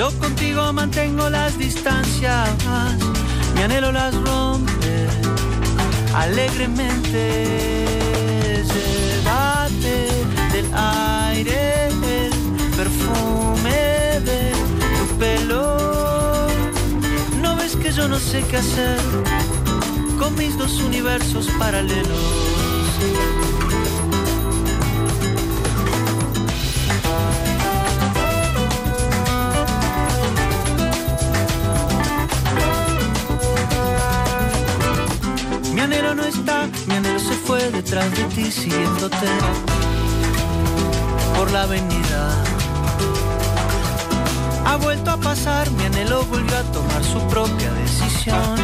Yo contigo mantengo las distancias, mi anhelo las rompe alegremente. Se del aire el perfume de tu pelo. No ves que yo no sé qué hacer con mis dos universos paralelos. Detrás de ti siguiéndote por la avenida. Ha vuelto a pasar, mi anhelo volvió a tomar su propia decisión,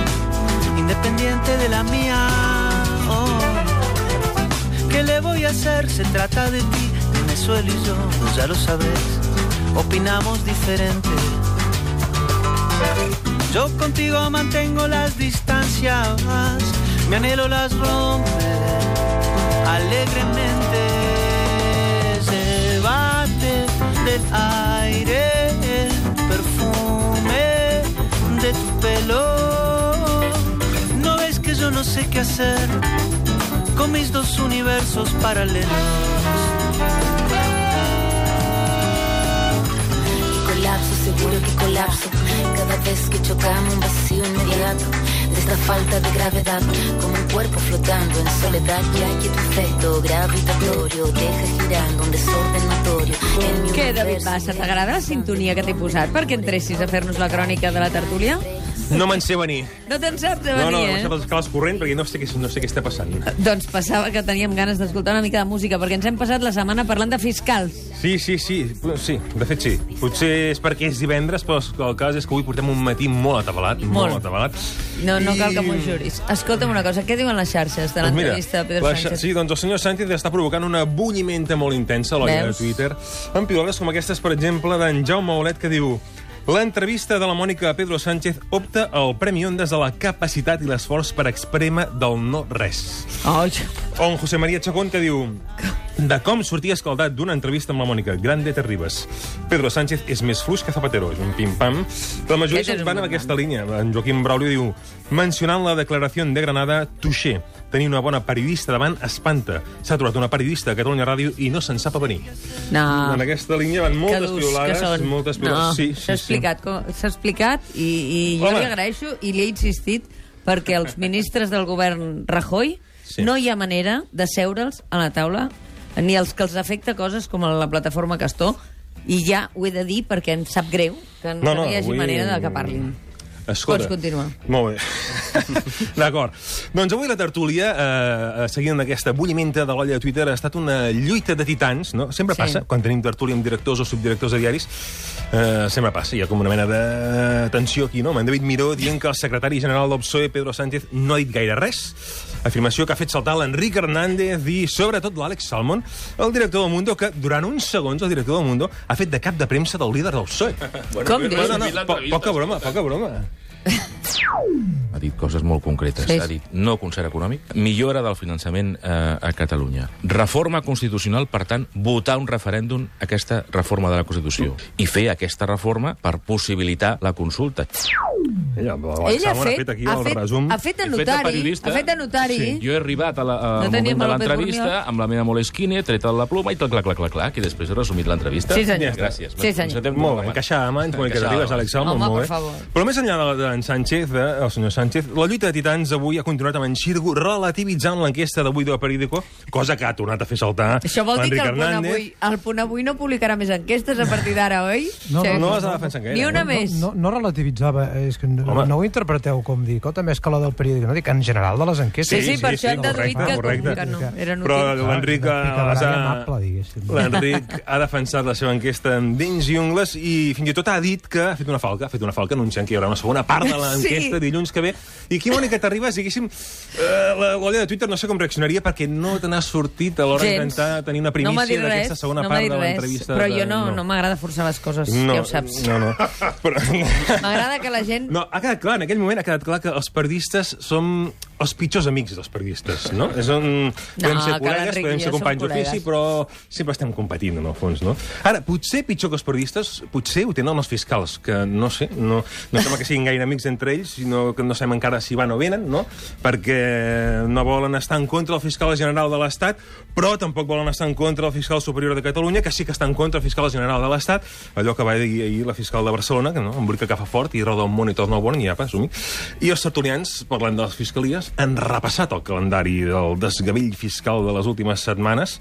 independiente de la mía. Oh. ¿Qué le voy a hacer? Se trata de ti, Venezuela y yo, pues ya lo sabes, opinamos diferente. Yo contigo mantengo las distancias mi anhelo las rompe alegremente. Se bate del aire el perfume de tu pelo. No ves que yo no sé qué hacer con mis dos universos paralelos. colapso, seguro que colapso. Cada vez que chocamos un vacío inmediato de esta falta de gravedad, como un cuerpo flotando en soledad, ya que tu efecto gravitatorio deja girando un desorden notorio. En mi Què, David Bassa, t'agrada la sintonia que t'he posat perquè entressis a fer-nos la crònica de la tertúlia? No me'n sé venir. No te'n saps de No, venir, no, eh? no sé les escales corrent perquè no sé, què, no sé què està passant. Doncs passava que teníem ganes d'escoltar una mica de música, perquè ens hem passat la setmana parlant de fiscals. Sí, sí, sí, sí, de fet sí. Potser és perquè és divendres, però el cas és que avui portem un matí molt atabalat, molt, Molt. atabalat. No, no cal que m'ho juris. Escolta'm una cosa, què diuen les xarxes de Doncs mira, l'entrevista de Pedro la Sánchez? Sí, doncs el senyor Sánchez està provocant una bullimenta molt intensa a l'olla de Veus? Twitter, amb pilotes com aquestes, per exemple, d'en Jaume Olet, que diu L'entrevista de la Mònica a Pedro Sánchez opta al Premi Ondas de la capacitat i l'esforç per exprema del no res. Ai, O en José María Chacón, que diu de com sortir escaldat d'una entrevista amb la Mònica. Grande te ribes. Pedro Sánchez és més fluix que Zapatero. És un pim-pam. La majoria un van en aquesta línia. En Joaquim Braulio diu mencionant la declaració de Granada, touché. Tenir una bona periodista davant espanta. S'ha trobat una periodista a Catalunya Ràdio i no se'n sap a venir. no. En aquesta línia van moltes durs piolades. són. Moltes no, piolades. Sí, s'ha sí, sí. explicat, com- explicat i, i jo Home. li agraeixo i li he insistit perquè els ministres del govern Rajoy Sí. no hi ha manera de seure'ls a la taula ni els que els afecta coses com la plataforma Castor i ja ho he de dir perquè em sap greu que no, No, no, no hi hagi avui- manera de que parlin. Escolta. Pots continuar. Molt bé. D'acord. Doncs avui la tertúlia, eh, eh, seguint aquesta bullimenta de l'olla de Twitter, ha estat una lluita de titans, no? Sempre Sí. passa, quan tenim tertúlia amb directors o subdirectors de diaris, eh, sempre passa, hi ha com una mena de tensió aquí, no? Amb en David Miró dient que el secretari general del PSOE, Pedro Sánchez, no ha dit gaire res. Afirmació que ha fet saltar l'Enric Hernández i, sobretot, l'Àlex Salmon, el director del Mundo, que durant uns segons el director del Mundo ha fet de cap de premsa del líder del PSOE. Com No, dius? no, no, po poca broma, poca broma. ha dit coses molt concretes. Sí. Ha dit no concert econòmic, millora del finançament eh, a Catalunya, reforma constitucional, per tant, votar un referèndum aquesta reforma de la Constitució i fer aquesta reforma per possibilitar la consulta. Ella, Ell ha fet, aquí ha el fet, resum. ha fet de He fet de notari, ha fet de notari, Sí. Jo he arribat a la, a, No moment de l'entrevista amb la meva Moleskine, he tret la pluma i tot clac, clac, clac, clac, i després he resumit l'entrevista. Sí, senyor. Gràcies. Sí, senyor. Encetem Molt bé, la mà. encaixar a mans, molt t'arribes, Àlex Salmon, Home, molt per bé. favor. Però més enllà de- d'en Sánchez, de, el senyor Sánchez, la lluita de titans avui ha continuat amb en Xirgo relativitzant l'enquesta d'avui de Periódico, cosa que ha tornat a fer saltar Això vol dir que l'Enric el punt, Hernández. avui, el punt avui no publicarà més enquestes a partir d'ara, oi? No, Sí. no, No has de defensar gaire. Ni una eh? més. No, no, no relativitzava, és que no, Home. no ho interpreteu com dir, escolta, més que la del periòdic, no dic en general de les enquestes. Sí, sí, per això hem deduït que, correcte. que no, era Però notícia. l'Enric ha, l'Enric ha defensat la seva enquesta amb dents i ungles i fins i tot ha dit que ha fet una falca, ha fet una falca anunciant que hi haurà una segona part de l'enquesta Sí. dilluns que ve. I aquí, Mònica, t'arribes, diguéssim, eh, la l'olla de Twitter no sé com reaccionaria perquè no te n'ha sortit a l'hora d'intentar tenir una no primícia dit d'aquesta segona no part de l'entrevista. però jo no, no m'agrada forçar les coses, no, ja ho saps. No, no. Però... M'agrada que la gent... No, ha quedat clar, en aquell moment ha quedat clar que els periodistes som els pitjors amics dels periodistes, no? És un... podem ser col·legues, podem ser companys d'ofici, però sempre estem competint, en el fons, no? Ara, potser pitjor que els periodistes, potser ho tenen els fiscals, que no sé, no, no sembla que siguin gaire amics entre ells, sinó que no sabem encara si van o venen, no? Perquè no volen estar en contra del fiscal general de l'Estat, però tampoc volen estar en contra del fiscal superior de Catalunya, que sí que està en contra del fiscal general de l'Estat, allò que va dir ahir la fiscal de Barcelona, que no, embolica que fa fort i roda un món i tot no bon, i ja, assumir. I els tertulians, parlant de les fiscalies, han repassat el calendari del desgavell fiscal de les últimes setmanes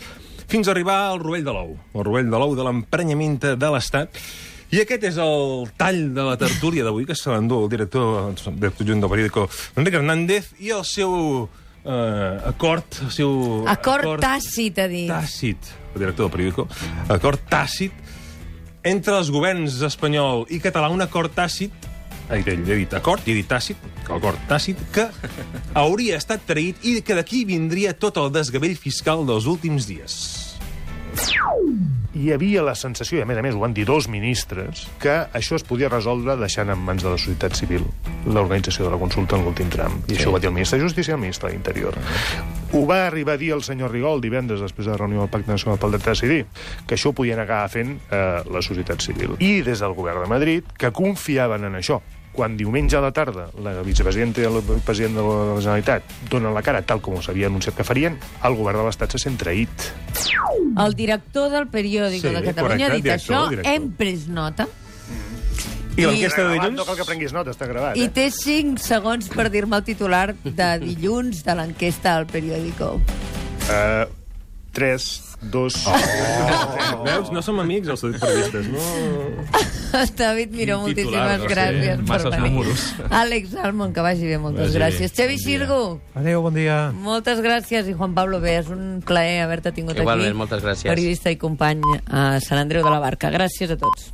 fins a arribar al rovell de l'ou, el rovell de l'ou de l'emprenyament de l'Estat. I aquest és el tall de la tertúlia d'avui, que se l'endú el director, el director del periòdico, Enric Hernández, i el seu eh, acord, el seu... Acord tàcit, ha dit. Tàcit, el director del periòdico, acord tàcit entre els governs espanyol i català, un acord tàcit ha dit ell, he dit acord, i he dit tàcit, acord tàcit, que hauria estat traït i que d'aquí vindria tot el desgavell fiscal dels últims dies. hi havia la sensació, i a més a més ho van dir dos ministres, que això es podia resoldre deixant en mans de la societat civil l'organització de la consulta en l'últim tram. I sí. això ho va dir el ministre de Justícia i el ministre de l'Interior. Ho va arribar a dir el senyor Rigol divendres després de la reunió del Pacte Nacional pel Dret a Decidir, que això ho podien acabar fent eh, la societat civil. I des del govern de Madrid, que confiaven en això. Quan diumenge a la tarda la vicepresidenta i el president de la Generalitat donen la cara tal com s'havia anunciat que farien, el govern de l'Estat se sent traït. El director del periòdico Sí, de Catalunya correcte, ha dit director, això, director. hem pres nota, I l'enquesta de dilluns... No cal que prenguis nota, està gravat. i Eh? té 5 segons per dir-me el titular de dilluns de l'enquesta al periòdico. Uh, 3, 2... Oh. Veus? No som amics, els periodistes, no? David Miró, titular, moltíssimes no sé, gràcies per masses venir. números. Àlex Almon, que vagi bé, moltes Vagi bé. gràcies. Xavi Bon dia. Sirgo, Adéu, bon dia. moltes gràcies. I Juan Pablo Bé, és un plaer haver-te tingut Igualment, aquí. moltes gràcies. Periodista i company a Sant Andreu de la Barca. Gràcies a tots.